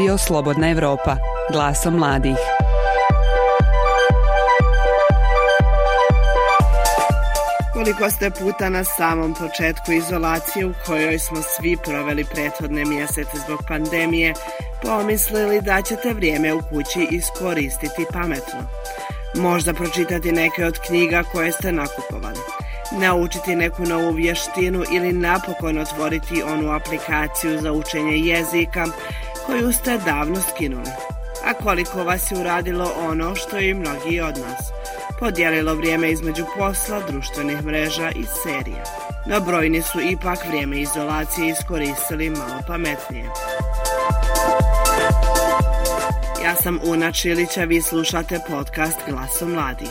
Radio Slobodna Europa, glasom mladih. Koliko ste puta na samom početku izolacije u kojoj smo svi proveli prethodne mjesece zbog pandemije, pomislili da ćete vrijeme u kući iskoristiti pametno. Možda pročitati neke od knjiga koje ste nakupovali naučiti neku novu vještinu ili napokon otvoriti onu aplikaciju za učenje jezika koju ste davno skinuli. A koliko vas je uradilo ono što i mnogi od nas. Podijelilo vrijeme između posla, društvenih mreža i serija. No brojni su ipak vrijeme izolacije iskoristili malo pametnije. Ja sam Una Čilića, vi slušate podcast Glasom mladih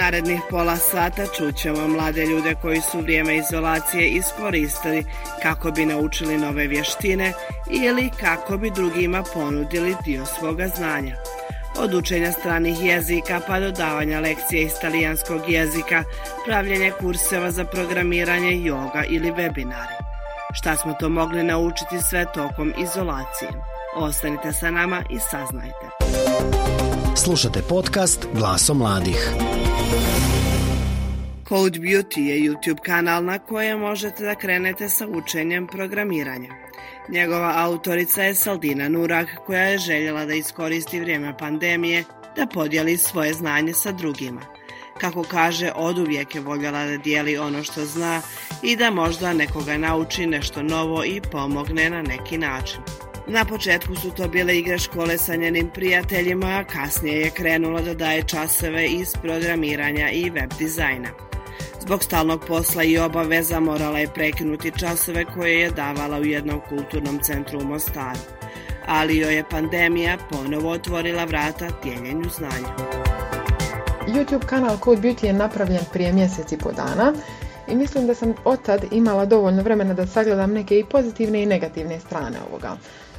narednih pola sata čućemo mlade ljude koji su vrijeme izolacije iskoristili kako bi naučili nove vještine ili kako bi drugima ponudili dio svoga znanja. Od učenja stranih jezika pa do davanja lekcije iz talijanskog jezika, pravljenje kurseva za programiranje, yoga ili webinari. Šta smo to mogli naučiti sve tokom izolacije? Ostanite sa nama i saznajte. Slušate podcast Glaso mladih. Code Beauty je YouTube kanal na kojem možete da krenete sa učenjem programiranja. Njegova autorica je Saldina Nurak koja je željela da iskoristi vrijeme pandemije da podijeli svoje znanje sa drugima. Kako kaže, od uvijek je voljela da dijeli ono što zna i da možda nekoga nauči nešto novo i pomogne na neki način. Na početku su to bile igre škole sa njenim prijateljima, a kasnije je krenula da daje časove iz programiranja i web dizajna. Zbog stalnog posla i obaveza morala je prekinuti časove koje je davala u jednom kulturnom centru u Mostaru. Ali joj je pandemija ponovo otvorila vrata dijeljenju znanja. YouTube kanal Code Beauty je napravljen prije i po dana i mislim da sam od tad imala dovoljno vremena da sagledam neke i pozitivne i negativne strane ovoga.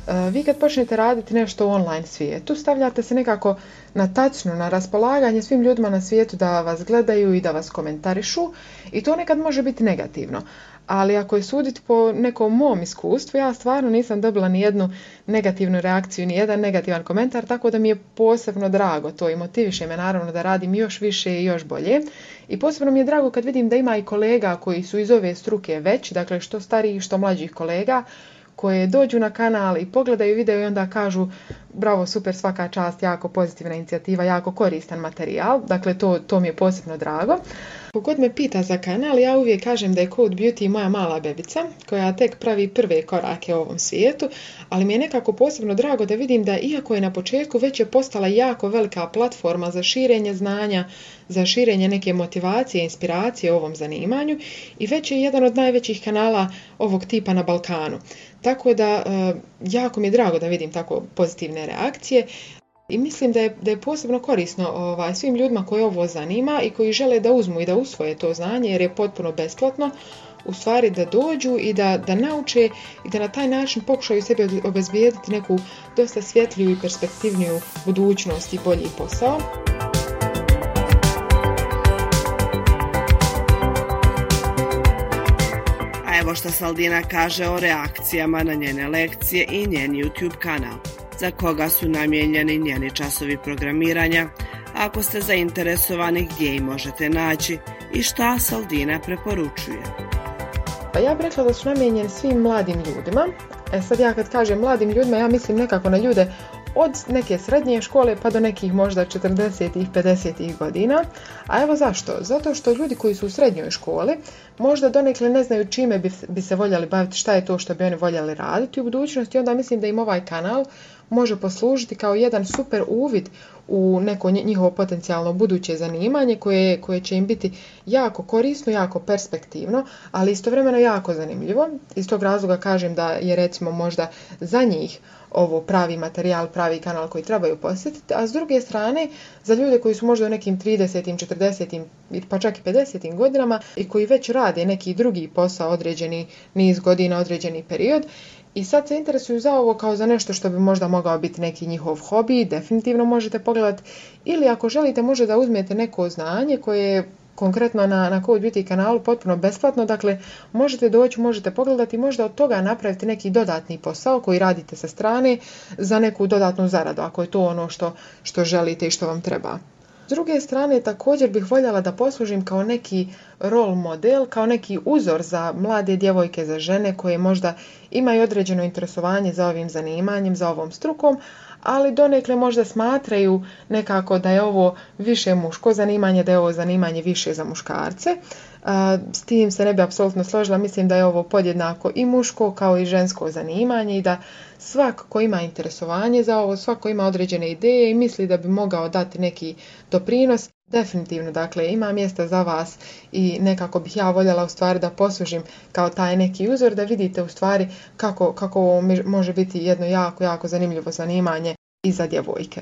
E, vi kad počnete raditi nešto u online svijetu, stavljate se nekako na tačno, na raspolaganje svim ljudima na svijetu da vas gledaju i da vas komentarišu i to nekad može biti negativno. Ali ako je suditi po nekom mom iskustvu, ja stvarno nisam dobila ni jednu negativnu reakciju, ni jedan negativan komentar, tako da mi je posebno drago to i motiviše me naravno da radim još više i još bolje. I posebno mi je drago kad vidim da ima i kolega koji su iz ove struke već, dakle što starijih, što mlađih kolega, koje dođu na kanal i pogledaju video i onda kažu bravo, super, svaka čast, jako pozitivna inicijativa, jako koristan materijal, dakle to, to mi je posebno drago. Kogod me pita za kanal, ja uvijek kažem da je Code Beauty moja mala bebica, koja tek pravi prve korake u ovom svijetu, ali mi je nekako posebno drago da vidim da iako je na početku već je postala jako velika platforma za širenje znanja, za širenje neke motivacije, inspiracije u ovom zanimanju i već je jedan od najvećih kanala ovog tipa na Balkanu. Tako da e, jako mi je drago da vidim tako pozitivne reakcije. I mislim da je, da je posebno korisno ovaj, svim ljudima koji ovo zanima i koji žele da uzmu i da usvoje to znanje jer je potpuno besplatno u stvari da dođu i da, da nauče i da na taj način pokušaju sebi obezbijediti neku dosta svjetliju i perspektivniju budućnost i bolji posao. Evo što Saldina kaže o reakcijama na njene lekcije i njen YouTube kanal za koga su namijenjeni njeni časovi programiranja, ako ste zainteresovani gdje ih možete naći i šta Saldina preporučuje. Pa ja bih rekla da su namijenjeni svim mladim ljudima. E sad ja kad kažem mladim ljudima, ja mislim nekako na ljude od neke srednje škole pa do nekih možda 40. i 50. godina. A evo zašto? Zato što ljudi koji su u srednjoj školi možda donekle ne znaju čime bi, bi se voljeli baviti, šta je to što bi oni voljeli raditi u budućnosti. Onda mislim da im ovaj kanal može poslužiti kao jedan super uvid u neko njihovo potencijalno buduće zanimanje koje, koje će im biti jako korisno, jako perspektivno, ali istovremeno jako zanimljivo. Iz tog razloga kažem da je recimo možda za njih ovo pravi materijal, pravi kanal koji trebaju posjetiti, a s druge strane za ljude koji su možda u nekim 30. 40. pa čak i 50. godinama i koji već rade neki drugi posao određeni niz godina, određeni period i sad se interesuju za ovo kao za nešto što bi možda mogao biti neki njihov hobi, definitivno možete pogledati. Ili ako želite može da uzmete neko znanje koje konkretno na, na Code Beauty kanalu potpuno besplatno, dakle možete doći, možete pogledati, možda od toga napraviti neki dodatni posao koji radite sa strane za neku dodatnu zaradu, ako je to ono što, što želite i što vam treba. S druge strane, također bih voljela da poslužim kao neki rol model, kao neki uzor za mlade djevojke, za žene koje možda imaju određeno interesovanje za ovim zanimanjem, za ovom strukom, ali donekle možda smatraju nekako da je ovo više muško zanimanje, da je ovo zanimanje više za muškarce. S tim se ne bi apsolutno složila, mislim da je ovo podjednako i muško kao i žensko zanimanje i da svak ko ima interesovanje za ovo, svako ima određene ideje i misli da bi mogao dati neki doprinos, definitivno dakle ima mjesta za vas i nekako bih ja voljela u stvari da poslužim kao taj neki uzor da vidite u stvari kako, kako ovo može biti jedno jako, jako zanimljivo zanimanje i za djevojke.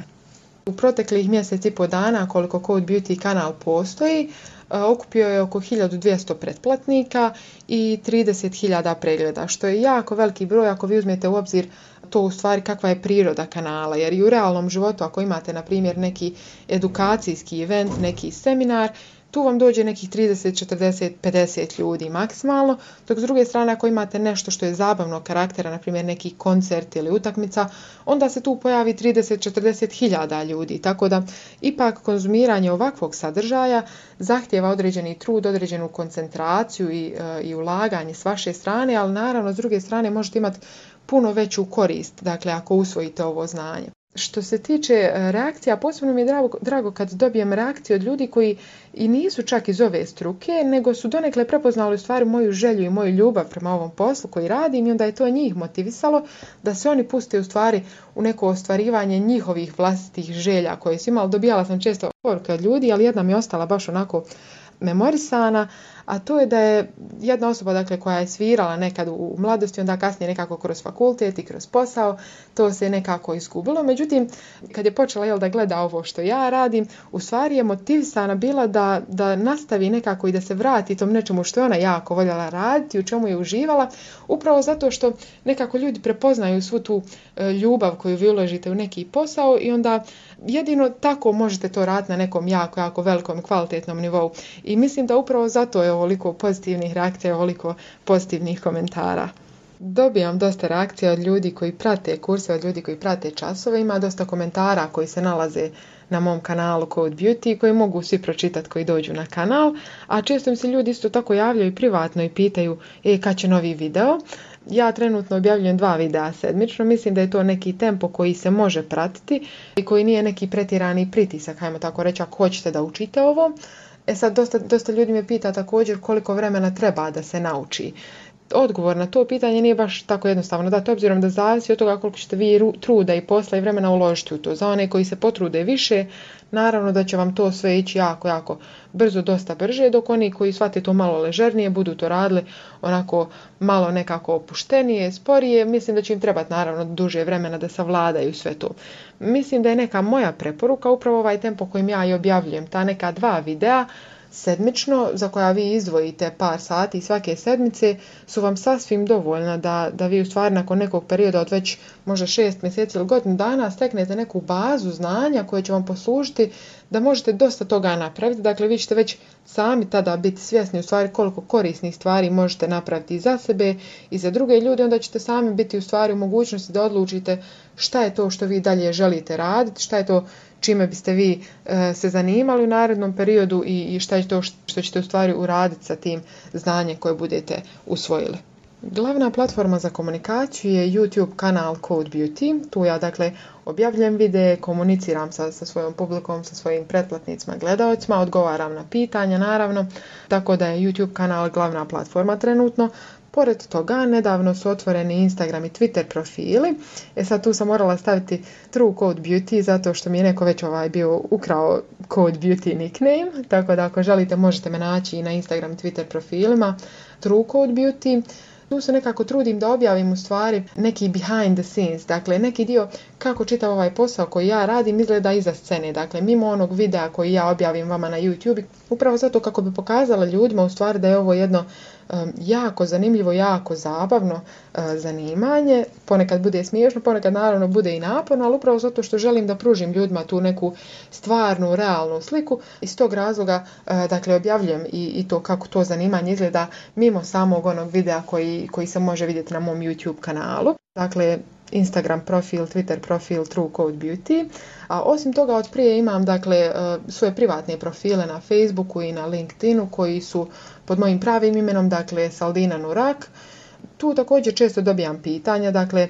U proteklih mjesec i po dana koliko Code Beauty kanal postoji, okupio je oko 1200 pretplatnika i 30.000 pregleda, što je jako veliki broj ako vi uzmete u obzir to u stvari kakva je priroda kanala, jer i u realnom životu ako imate na primjer neki edukacijski event, neki seminar, tu vam dođe nekih 30, 40, 50 ljudi maksimalno, dok s druge strane ako imate nešto što je zabavnog karaktera, na primjer neki koncert ili utakmica, onda se tu pojavi 30, 40 hiljada ljudi. Tako da ipak konzumiranje ovakvog sadržaja zahtjeva određeni trud, određenu koncentraciju i, e, i ulaganje s vaše strane, ali naravno s druge strane možete imati puno veću korist, dakle ako usvojite ovo znanje. Što se tiče e, reakcija, posebno mi je drago, drago kad dobijem reakcije od ljudi koji i nisu čak iz ove struke, nego su donekle prepoznali u stvari moju želju i moju ljubav prema ovom poslu koji radim i onda je to njih motivisalo da se oni puste u stvari u neko ostvarivanje njihovih vlastitih želja koje su imali. Dobijala sam često poruke od ljudi, ali jedna mi je ostala baš onako memorisana, a to je da je jedna osoba dakle, koja je svirala nekad u mladosti, onda kasnije nekako kroz fakultet i kroz posao, to se nekako izgubilo. Međutim, kad je počela jel, da gleda ovo što ja radim, u stvari je motivisana bila da, da nastavi nekako i da se vrati tom nečemu što je ona jako voljela raditi, u čemu je uživala, upravo zato što nekako ljudi prepoznaju svu tu e, ljubav koju vi uložite u neki posao i onda jedino tako možete to raditi na nekom jako, jako velikom kvalitetnom nivou. I mislim da upravo zato je ovoliko pozitivnih reakcija, ovoliko pozitivnih komentara. Dobijam dosta reakcija od ljudi koji prate kurse, od ljudi koji prate časove. Ima dosta komentara koji se nalaze na mom kanalu Code Beauty koji mogu svi pročitati koji dođu na kanal. A često mi se ljudi isto tako javljaju privatno i pitaju e, kad će novi video. Ja trenutno objavljujem dva videa sedmično, mislim da je to neki tempo koji se može pratiti i koji nije neki pretjerani pritisak, hajmo tako reći, ako hoćete da učite ovo. E sad, dosta, dosta ljudi me pita također koliko vremena treba da se nauči. Odgovor na to pitanje nije baš tako jednostavno dati, obzirom da zavisi od toga koliko ćete vi truda i posla i vremena uložiti u to. Za one koji se potrude više, naravno da će vam to sve ići jako, jako brzo, dosta brže, dok oni koji shvate to malo ležernije, budu to radili onako malo nekako opuštenije, sporije, mislim da će im trebati naravno duže vremena da savladaju sve to. Mislim da je neka moja preporuka upravo ovaj tempo kojim ja i objavljujem, ta neka dva videa, sedmično za koja vi izdvojite par sati svake sedmice su vam sasvim dovoljna da, da vi u stvari nakon nekog perioda od već možda šest mjeseci ili godinu dana steknete neku bazu znanja koje će vam poslužiti da možete dosta toga napraviti. Dakle, vi ćete već sami tada biti svjesni u stvari koliko korisnih stvari možete napraviti i za sebe i za druge ljude, onda ćete sami biti u stvari u mogućnosti da odlučite šta je to što vi dalje želite raditi, šta je to čime biste vi e, se zanimali u narednom periodu i šta je to što ćete u stvari uraditi sa tim znanjem koje budete usvojili. Glavna platforma za komunikaciju je YouTube kanal Code Beauty. Tu ja dakle objavljujem videe, komuniciram sa, sa svojom publikom, sa svojim pretplatnicima, gledalcima, odgovaram na pitanja naravno, tako da je YouTube kanal glavna platforma trenutno. Pored toga, nedavno su otvoreni Instagram i Twitter profili. E sad tu sam morala staviti True Code Beauty zato što mi je neko već ovaj bio ukrao Code Beauty nickname. Tako da ako želite možete me naći i na Instagram i Twitter profilima True Code Beauty. Tu se nekako trudim da objavim u stvari neki behind the scenes, dakle neki dio kako čitav ovaj posao koji ja radim izgleda iza scene, dakle mimo onog videa koji ja objavim vama na YouTube, upravo zato kako bi pokazala ljudima u stvari da je ovo jedno jako zanimljivo, jako zabavno e, zanimanje. Ponekad bude smiješno, ponekad naravno bude i naporno, ali upravo zato što želim da pružim ljudima tu neku stvarnu, realnu sliku. Iz tog razloga e, dakle, objavljujem i, i to kako to zanimanje izgleda mimo samog onog videa koji, koji se može vidjeti na mom YouTube kanalu. Dakle, Instagram profil, Twitter profil True Code Beauty. A osim toga od prije imam dakle e, svoje privatne profile na Facebooku i na LinkedInu koji su pod mojim pravim imenom, dakle Saldina Nurak. Tu također često dobijam pitanja, dakle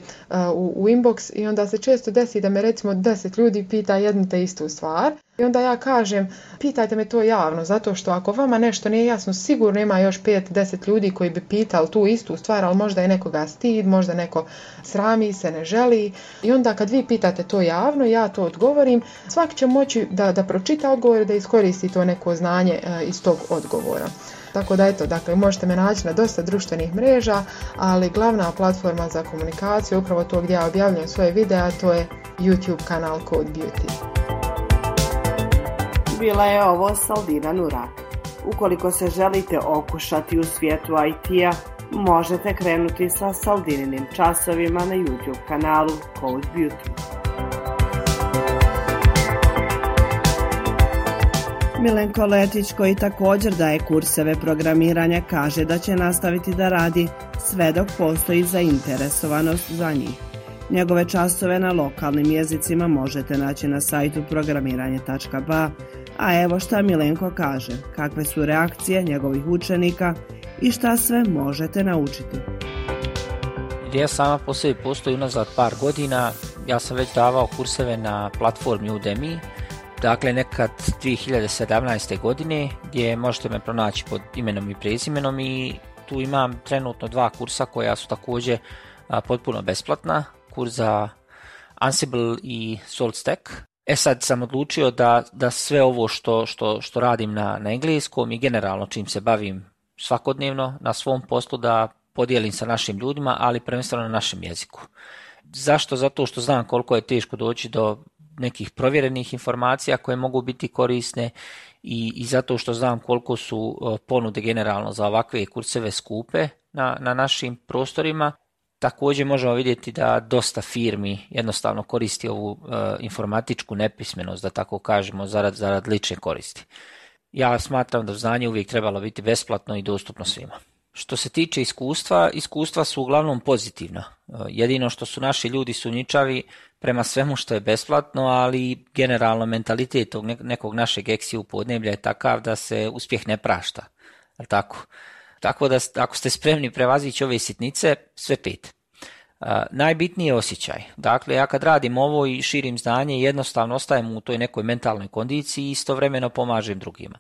u, u inbox i onda se često desi da me recimo deset ljudi pita jednu te istu stvar. I onda ja kažem, pitajte me to javno, zato što ako vama nešto nije jasno, sigurno ima još 5-10 ljudi koji bi pitali tu istu stvar, ali možda je nekoga stid, možda neko srami se, ne želi. I onda kad vi pitate to javno, ja to odgovorim, svaki će moći da, da pročita odgovor da iskoristi to neko znanje iz tog odgovora. Tako da eto, dakle, možete me naći na dosta društvenih mreža, ali glavna platforma za komunikaciju, upravo to gdje ja objavljam svoje videa, to je YouTube kanal Code Beauty. Bila je ovo Saldina Nurak. Ukoliko se želite okušati u svijetu IT-a, možete krenuti sa Saldininim časovima na YouTube kanalu Code Beauty. Milenko Letić koji također daje kurseve programiranja kaže da će nastaviti da radi sve dok postoji zainteresovanost za njih. Njegove časove na lokalnim jezicima možete naći na sajtu programiranje.ba, a evo šta Milenko kaže, kakve su reakcije njegovih učenika i šta sve možete naučiti. Ideja sama po sebi postoji unazad par godina, ja sam već davao kurseve na platformi Udemy, dakle nekad 2017. godine gdje možete me pronaći pod imenom i prezimenom i tu imam trenutno dva kursa koja su također potpuno besplatna, kurs za Ansible i SaltStack. E sad sam odlučio da, da sve ovo što, što, što radim na, na engleskom i generalno čim se bavim svakodnevno na svom poslu da podijelim sa našim ljudima, ali prvenstveno na našem jeziku. Zašto? Zato što znam koliko je teško doći do nekih provjerenih informacija koje mogu biti korisne i, i zato što znam koliko su e, ponude generalno za ovakve kurseve skupe na, na našim prostorima. Također možemo vidjeti da dosta firmi jednostavno koristi ovu e, informatičku nepismenost, da tako kažemo, zarad, zarad lične koristi. Ja smatram da znanje uvijek trebalo biti besplatno i dostupno svima. Što se tiče iskustva, iskustva su uglavnom pozitivna. E, jedino što su naši ljudi sumnjičavi prema svemu što je besplatno, ali generalno mentalitet tog nekog našeg eksiju podneblja je takav da se uspjeh ne prašta. Tako? tako da ako ste spremni prevazići ove sitnice, sve pet. Uh, najbitniji je osjećaj. Dakle, ja kad radim ovo i širim znanje, jednostavno ostajem u toj nekoj mentalnoj kondiciji i istovremeno pomažem drugima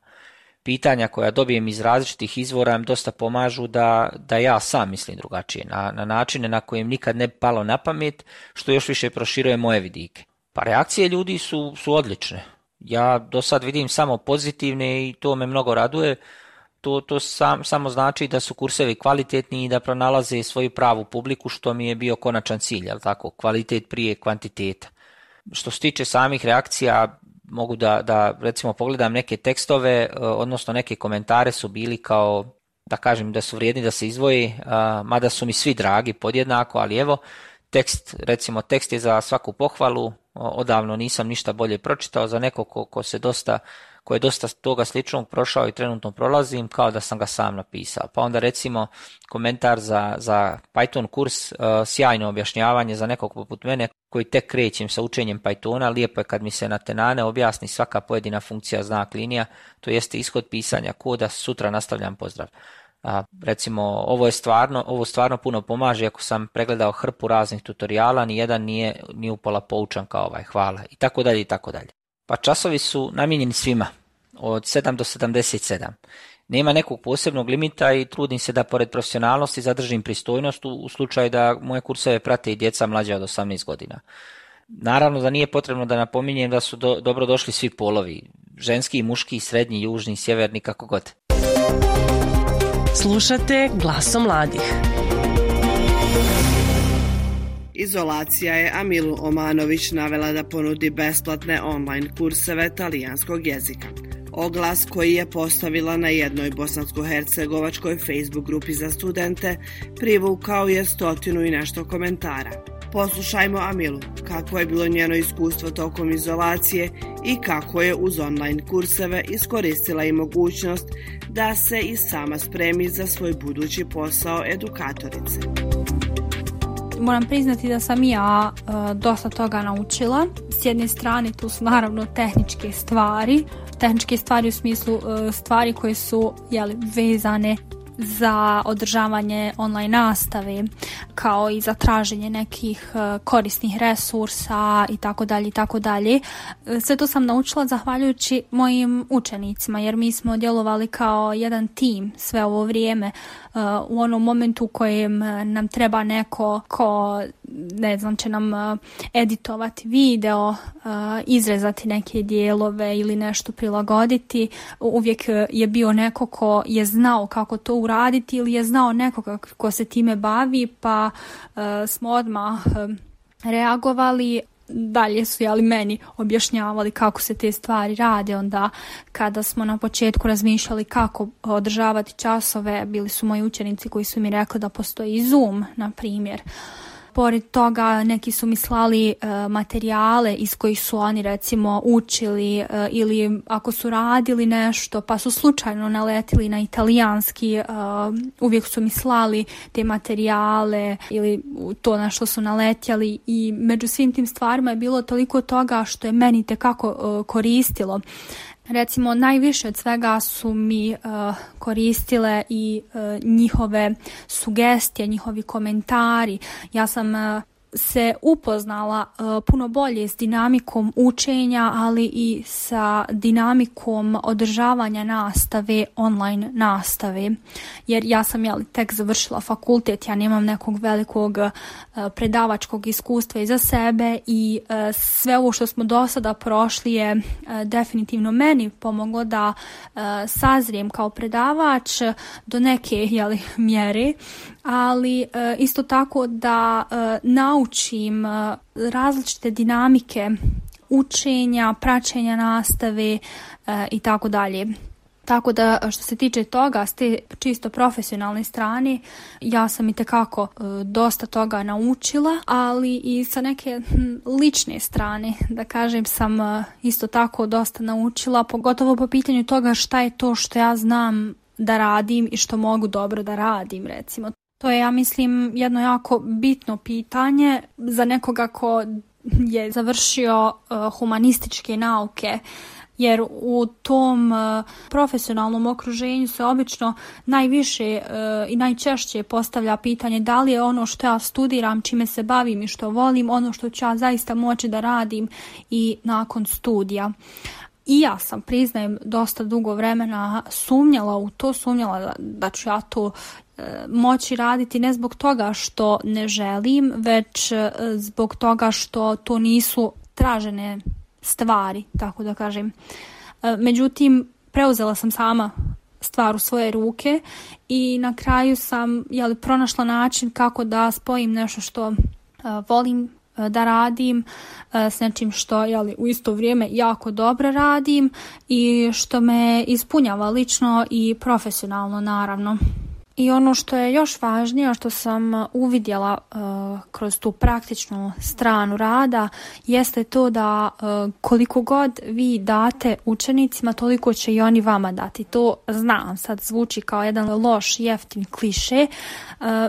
pitanja koja dobijem iz različitih izvora im dosta pomažu da, da ja sam mislim drugačije, na, na načine na kojem nikad ne palo na pamet, što još više proširuje moje vidike. Pa reakcije ljudi su, su odlične. Ja do sad vidim samo pozitivne i to me mnogo raduje. To, to sam, samo znači da su kursevi kvalitetni i da pronalaze svoju pravu publiku, što mi je bio konačan cilj, jel tako? Kvalitet prije kvantiteta. Što se tiče samih reakcija, mogu da, da recimo pogledam neke tekstove, e, odnosno neke komentare su bili kao da kažem da su vrijedni da se izvoji, mada su mi svi dragi podjednako, ali evo, tekst, recimo tekst je za svaku pohvalu, odavno nisam ništa bolje pročitao, za neko ko, ko se dosta koji je dosta toga sličnog prošao i trenutno prolazim, kao da sam ga sam napisao. Pa onda recimo komentar za, za Python kurs, uh, sjajno objašnjavanje za nekog poput mene koji tek krećem sa učenjem Pythona, lijepo je kad mi se na tenane objasni svaka pojedina funkcija znak linija, to jeste ishod pisanja koda, sutra nastavljam pozdrav. A, recimo, ovo je stvarno, ovo stvarno puno pomaže, ako sam pregledao hrpu raznih tutoriala, ni jedan nije ni upola poučan kao ovaj, hvala, i tako dalje, i tako dalje. Pa časovi su namijenjeni svima, od 7 do 77. Nema nekog posebnog limita i trudim se da pored profesionalnosti zadržim pristojnost u slučaju da moje kurseve prate i djeca mlađa od 18 godina. Naravno da nije potrebno da napominjem da su do, dobro došli svi polovi, ženski, muški, srednji, južni, sjeverni, kako god. Slušate glasom mladih. Izolacija je Amilu Omanović navela da ponudi besplatne online kurseve talijanskog jezika. Oglas koji je postavila na jednoj bosansko-hercegovačkoj Facebook grupi za studente privukao je stotinu i nešto komentara. Poslušajmo Amilu, kako je bilo njeno iskustvo tokom izolacije i kako je uz online kurseve iskoristila i mogućnost da se i sama spremi za svoj budući posao edukatorice. Moram priznati da sam ja e, dosta toga naučila. S jedne strane tu su naravno tehničke stvari, tehničke stvari u smislu e, stvari koje su jeli, vezane za održavanje online nastave kao i za traženje nekih e, korisnih resursa i tako dalje i tako dalje. E, sve to sam naučila zahvaljujući mojim učenicima jer mi smo djelovali kao jedan tim sve ovo vrijeme u onom momentu u kojem nam treba neko ko ne znam će nam editovati video, izrezati neke dijelove ili nešto prilagoditi. Uvijek je bio neko ko je znao kako to uraditi ili je znao nekoga ko se time bavi pa smo odmah reagovali dalje su jeli meni objašnjavali kako se te stvari rade. Onda kada smo na početku razmišljali kako održavati časove bili su moji učenici koji su mi rekli da postoji Zoom na primjer Pored toga neki su mi slali e, materijale iz kojih su oni recimo učili e, ili ako su radili nešto pa su slučajno naletili na italijanski e, uvijek su mi slali te materijale ili to na što su naletjali i među svim tim stvarima je bilo toliko toga što je meni tekako koristilo recimo najviše od svega su mi uh, koristile i uh, njihove sugestije, njihovi komentari. Ja sam uh, se upoznala uh, puno bolje s dinamikom učenja, ali i sa dinamikom održavanja nastave, online nastave. Jer ja sam jeli, tek završila fakultet, ja nemam nekog velikog uh, predavačkog iskustva iza sebe i uh, sve ovo što smo do sada prošli je definitivno meni pomoglo da sazrijem kao predavač do neke jeli, mjere ali e, isto tako da e, naučim e, različite dinamike učenja, praćenja nastave i tako dalje. Tako da što se tiče toga, s te čisto profesionalne strane, ja sam i tekako dosta toga naučila, ali i sa neke hm, lične strane, da kažem, sam isto tako dosta naučila, pogotovo po pitanju toga šta je to što ja znam da radim i što mogu dobro da radim, recimo. To je, ja mislim, jedno jako bitno pitanje za nekoga ko je završio uh, humanističke nauke jer u tom uh, profesionalnom okruženju se obično najviše uh, i najčešće postavlja pitanje da li je ono što ja studiram, čime se bavim i što volim, ono što ću ja zaista moći da radim i nakon studija. I ja sam, priznajem, dosta dugo vremena sumnjala u to, sumnjala da, ću ja to E, moći raditi ne zbog toga što ne želim, već e, zbog toga što to nisu tražene stvari, tako da kažem. E, međutim, preuzela sam sama stvar u svoje ruke i na kraju sam jeli, pronašla način kako da spojim nešto što volim da radim s nečim što jeli, u isto vrijeme jako dobro radim i što me ispunjava lično i profesionalno naravno. I ono što je još važnije, što sam uvidjela uh, kroz tu praktičnu stranu rada, jeste to da uh, koliko god vi date učenicima, toliko će i oni vama dati. To znam, sad zvuči kao jedan loš, jeftin kliše,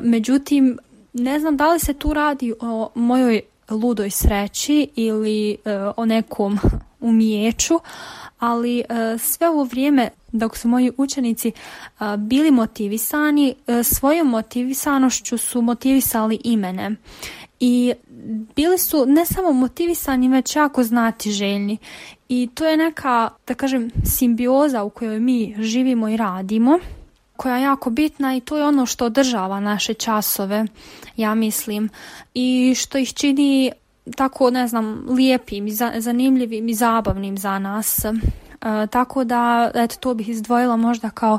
međutim, ne znam da li se tu radi o mojoj ludoj sreći ili o nekom umijeću, ali uh, sve ovo vrijeme dok su moji učenici uh, bili motivisani, uh, svojom motivisanošću su motivisali imene. I bili su ne samo motivisani, već jako znati željni. I to je neka, da kažem, simbioza u kojoj mi živimo i radimo koja je jako bitna i to je ono što održava naše časove, ja mislim, i što ih čini tako, ne znam, lijepim, zanimljivim i zabavnim za nas. E, tako da, eto, to bih izdvojila možda kao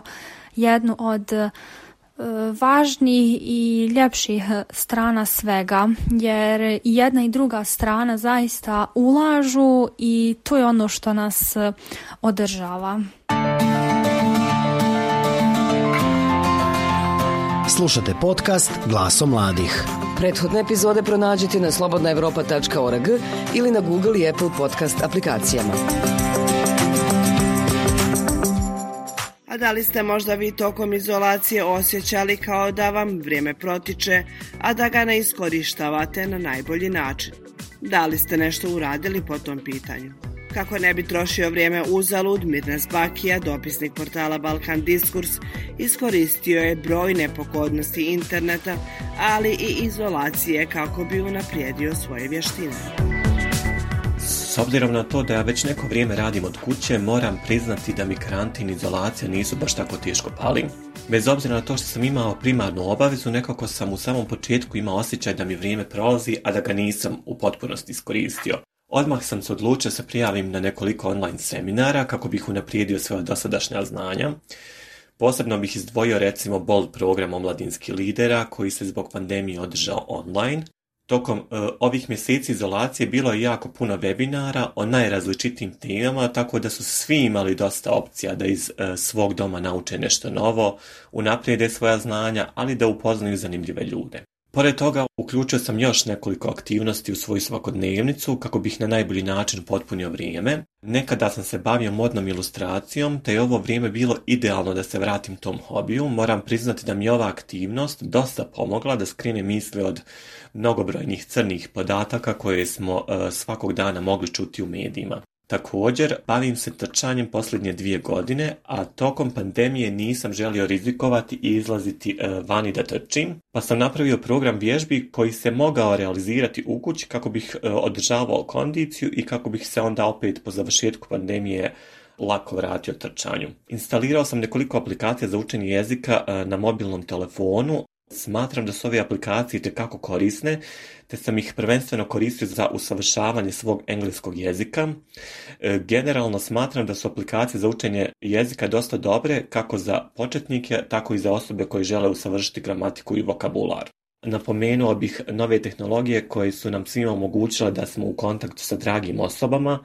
jednu od važnijih i ljepših strana svega, jer i jedna i druga strana zaista ulažu i to je ono što nas održava. Slušate podcast Glaso mladih. Prethodne epizode pronađite na slobodnaevropa.org ili na Google i Apple podcast aplikacijama. A da li ste možda vi tokom izolacije osjećali kao da vam vrijeme protiče, a da ga ne iskorištavate na najbolji način? Da li ste nešto uradili po tom pitanju? Kako ne bi trošio vrijeme uzalud, Mirnes Bakija, dopisnik portala Balkan Diskurs, iskoristio je brojne pogodnosti interneta, ali i izolacije kako bi unaprijedio svoje vještine. S obzirom na to da ja već neko vrijeme radim od kuće, moram priznati da mi karantin i izolacija nisu baš tako teško pali. Bez obzira na to što sam imao primarnu obavezu, nekako sam u samom početku imao osjećaj da mi vrijeme prolazi, a da ga nisam u potpunosti iskoristio. Odmah sam se odlučio se prijavim na nekoliko online seminara kako bih unaprijedio svoje dosadašnja znanja. Posebno bih izdvojio recimo BOLD program omladinskih lidera koji se zbog pandemije održao online. Tokom e, ovih mjeseci izolacije bilo je jako puno webinara o najrazličitijim temama, tako da su svi imali dosta opcija da iz e, svog doma nauče nešto novo, unaprijede svoja znanja, ali da upoznaju zanimljive ljude. Pored toga, uključio sam još nekoliko aktivnosti u svoju svakodnevnicu kako bih na najbolji način potpunio vrijeme. Nekada sam se bavio modnom ilustracijom, te je ovo vrijeme bilo idealno da se vratim tom hobiju. Moram priznati da mi je ova aktivnost dosta pomogla da skrine misli od mnogobrojnih crnih podataka koje smo e, svakog dana mogli čuti u medijima. Također, bavim se trčanjem posljednje dvije godine, a tokom pandemije nisam želio rizikovati i izlaziti e, vani da trčim, pa sam napravio program vježbi koji se mogao realizirati u kući kako bih e, održavao kondiciju i kako bih se onda opet po završetku pandemije lako vratio trčanju. Instalirao sam nekoliko aplikacija za učenje jezika e, na mobilnom telefonu, Smatram da su ove aplikacije tekako korisne, te sam ih prvenstveno koristio za usavršavanje svog engleskog jezika. E, generalno smatram da su aplikacije za učenje jezika dosta dobre kako za početnike, tako i za osobe koje žele usavršiti gramatiku i vokabular. Napomenuo bih nove tehnologije koje su nam svima omogućile da smo u kontaktu sa dragim osobama,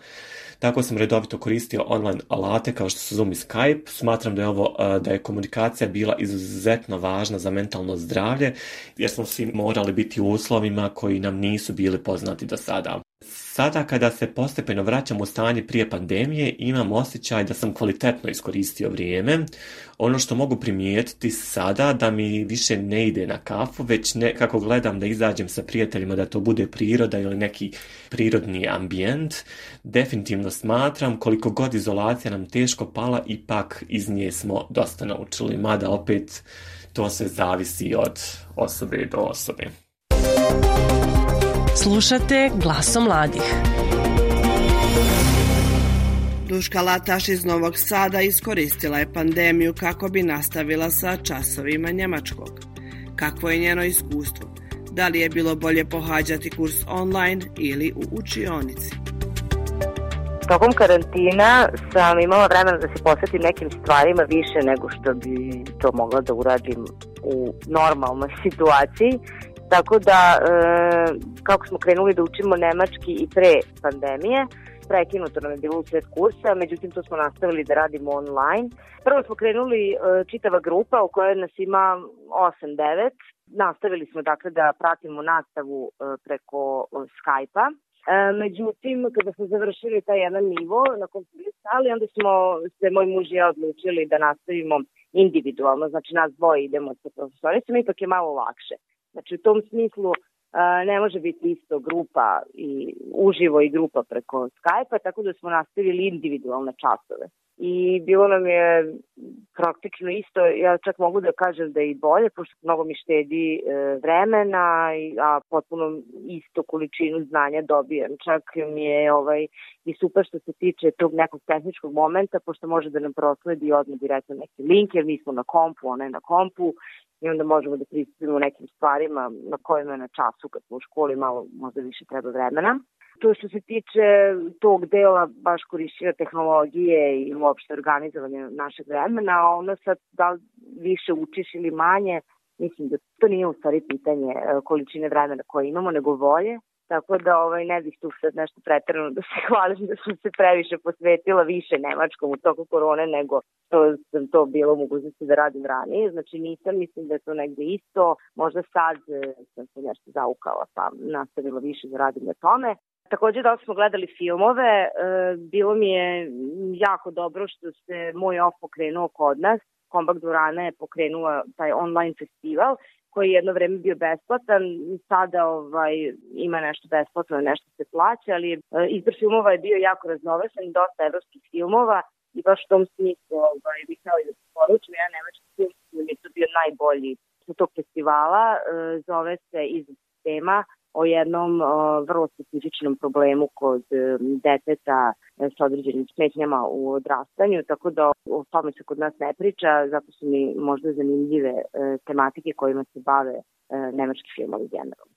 tako sam redovito koristio online alate kao što su Zoom i Skype. Smatram da je ovo da je komunikacija bila izuzetno važna za mentalno zdravlje jer smo svi morali biti u uslovima koji nam nisu bili poznati do sada. Sada kada se postepeno vraćam u stanje prije pandemije, imam osjećaj da sam kvalitetno iskoristio vrijeme. Ono što mogu primijetiti sada da mi više ne ide na kafu, već nekako gledam da izađem sa prijateljima da to bude priroda ili neki prirodni ambijent. Definitivno smatram koliko god izolacija nam teško pala, ipak iz nje smo dosta naučili, mada opet to se zavisi od osobe do osobe. Slušate glasom mladih. Duška Lataš iz Novog Sada iskoristila je pandemiju kako bi nastavila sa časovima njemačkog. Kakvo je njeno iskustvo? Da li je bilo bolje pohađati kurs online ili u učionici? Tokom karantina sam imala vremena da se posvetim nekim stvarima više nego što bi to mogla da uradim u normalnoj situaciji Tako da, e, kako smo krenuli da učimo nemački i pre pandemije, prekinuto nam je bilo u kursa, međutim to smo nastavili da radimo online. Prvo smo krenuli e, čitava grupa u kojoj nas ima 8-9. Nastavili smo dakle da pratimo nastavu e, preko Skype-a. Međutim, kada smo završili taj jedan nivo na kom smo stali, onda smo se moj muž i ja odlučili da nastavimo individualno, znači nas dvoje idemo sa profesoricama, ipak je malo lakše. Znači u tom smislu ne može biti isto grupa i uživo i grupa preko Skype-a, tako da smo nastavili individualne časove. I bilo nam je praktično isto, ja čak mogu da kažem da je i bolje, pošto mnogo mi štedi e, vremena, a potpuno isto količinu znanja dobijem. Čak mi je ovaj, i super što se tiče tog nekog tehničkog momenta, pošto može da nam prosledi odmah direktno neki link, jer mi smo na kompu, ona je na kompu i onda možemo da pristupimo nekim stvarima na kojima na času kad smo u školi malo možda više treba vremena. To što se tiče tog dela baš korišćenja tehnologije i uopšte organizovanja našeg vremena, ono sad da više učiš ili manje, mislim da to nije u stvari pitanje e, količine vremena koje imamo, nego volje. Tako da ovaj, ne bih tu sad nešto pretrano da se hvalim da sam se previše posvetila više Nemačkom u toku korone nego što sam to bilo u mogućnosti da radim ranije. Znači nisam, mislim da je to negde isto. Možda sad e, sam se nešto zaukala pa nastavila više da radim na tome. Takođe da smo gledali filmove, e, bilo mi je jako dobro što se moj off pokrenuo kod nas. Kombak Durana je pokrenula taj online festival koji je jedno vreme bio besplatan, sada ovaj, ima nešto besplatno, nešto se plaća, ali e, izbor filmova je bio jako raznovesan, dosta evropskih filmova i baš u tom smislu ovaj, bih i da se poručim, jedan nemački film koji je to bio najbolji tog festivala, e, zove se Iz sistema, o jednom vrlo specifičnom problemu kod uh, deteta uh, sa određenim smetnjama u odrastanju, tako da o tome se kod nas ne priča, zato su mi možda zanimljive uh, tematike kojima se bave nemački filmovi generalno.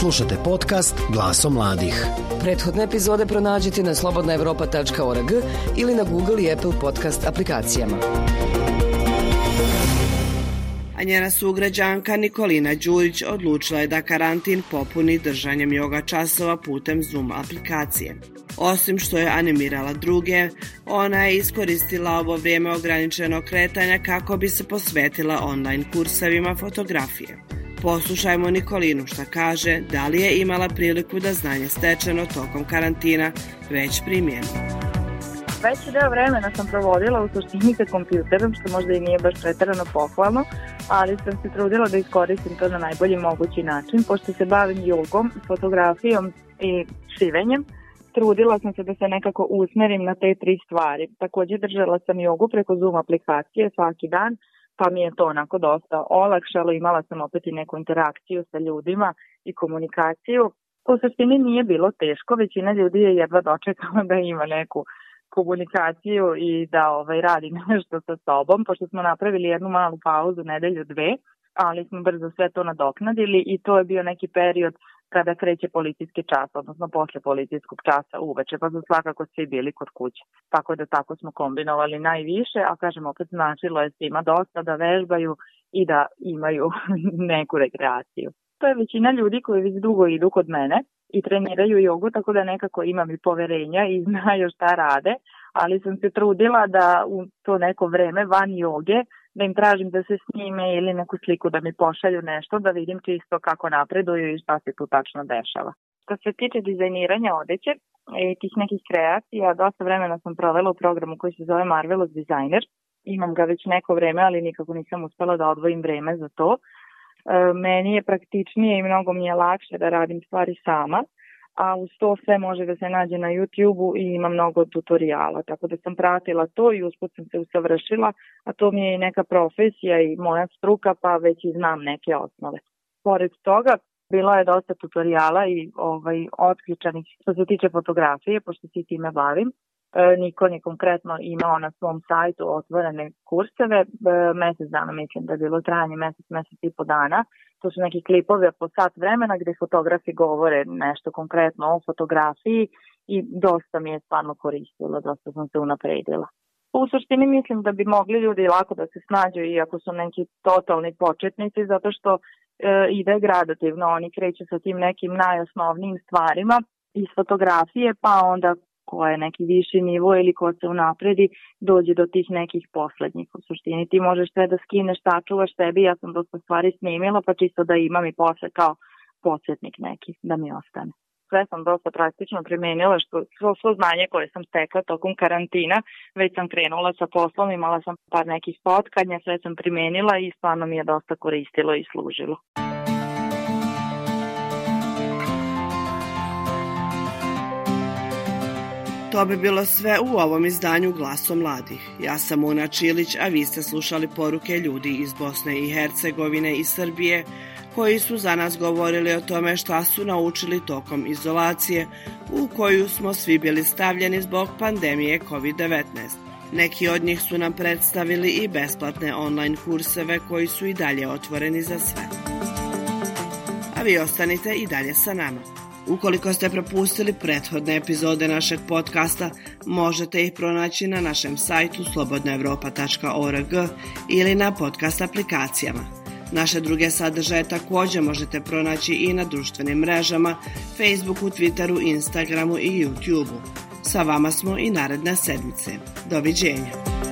Slušate podcast Glaso mladih. Prethodne epizode pronađite na slobodnaevropa.org ili na Google i Apple podcast aplikacijama a njena sugrađanka Nikolina Đurić odlučila je da karantin popuni držanjem joga časova putem Zoom aplikacije. Osim što je animirala druge, ona je iskoristila ovo vrijeme ograničenog kretanja kako bi se posvetila online kursevima fotografije. Poslušajmo Nikolinu šta kaže, da li je imala priliku da znanje stečeno tokom karantina već primjeni veći deo vremena sam provodila u suštini sa kompjuterom, što možda i nije baš pretarano pohvalno, ali sam se trudila da iskoristim to na najbolji mogući način, pošto se bavim jogom, fotografijom i šivenjem. Trudila sam se da se nekako usmerim na te tri stvari. Takođe držala sam jogu preko Zoom aplikacije svaki dan, pa mi je to onako dosta olakšalo, imala sam opet i neku interakciju sa ljudima i komunikaciju. U suštini nije bilo teško, većina ljudi je jedva dočekala da ima neku komunikaciju i da ovaj, radi nešto sa sobom, pošto smo napravili jednu malu pauzu, nedelju, dve, ali smo brzo sve to nadoknadili i to je bio neki period kada kreće policijski čas, odnosno posle policijskog časa uveče, pa su svakako svi bili kod kuće. Tako da tako smo kombinovali najviše, a kažem opet značilo je svima dosta da vežbaju i da imaju neku rekreaciju. To je većina ljudi koji već dugo idu kod mene i treniraju jogu, tako da nekako imam i poverenja i znaju šta rade, ali sam se trudila da u to neko vreme van joge, da im tražim da se snime ili neku sliku da mi pošalju nešto, da vidim čisto kako napreduju i šta se tu tačno dešava. Što se tiče dizajniranja odeće i tih nekih kreacija, dosta vremena sam provela u programu koji se zove Marvelous Designer. Imam ga već neko vreme, ali nikako nisam uspela da odvojim vreme za to. E, meni je praktičnije i mnogo mi je lakše da radim stvari sama, a uz to sve može da se nađe na YouTube-u i ima mnogo tutoriala, tako da sam pratila to i usput sam se usavršila, a to mi je i neka profesija i moja struka, pa već i znam neke osnove. Pored toga, bilo je dosta tutoriala i ovaj, otključanih što se tiče fotografije, pošto se time bavim. E, Nikon je konkretno imao na svom sajtu otvorene kurseve, e, mesec dana mislim da je bilo trajanje mesec, mesec i po dana. To su neki klipovi po sat vremena gde fotografi govore nešto konkretno o fotografiji i dosta mi je stvarno koristilo, dosta sam se unapredila. U suštini mislim da bi mogli ljudi lako da se snađu iako su neki totalni početnici zato što e, ide gradativno, oni kreću sa tim nekim najosnovnijim stvarima iz fotografije pa onda ko je neki viši nivo ili ko se unapredi, dođe do tih nekih poslednjih. U suštini ti možeš sve da skineš, sačuvaš sebi, ja sam dosta stvari snimila, pa čisto da imam i posle kao podsjetnik neki, da mi ostane. Sve sam dosta praktično primenila, što svo, svo znanje koje sam stekla tokom karantina, već sam krenula sa poslom, imala sam par nekih spotkanja, sve sam primenila i stvarno mi je dosta koristilo i služilo. To bi bilo sve u ovom izdanju Glaso mladih. Ja sam Una Čilić, a vi ste slušali poruke ljudi iz Bosne i Hercegovine i Srbije koji su za nas govorili o tome šta su naučili tokom izolacije u koju smo svi bili stavljeni zbog pandemije COVID-19. Neki od njih su nam predstavili i besplatne online kurseve koji su i dalje otvoreni za sve. A vi ostanite i dalje sa nama. Ukoliko ste propustili prethodne epizode našeg podcasta, možete ih pronaći na našem sajtu slobodnaevropa.org ili na podcast aplikacijama. Naše druge sadržaje također možete pronaći i na društvenim mrežama, Facebooku, Twitteru, Instagramu i YouTubeu. Sa vama smo i naredne sedmice. Doviđenja!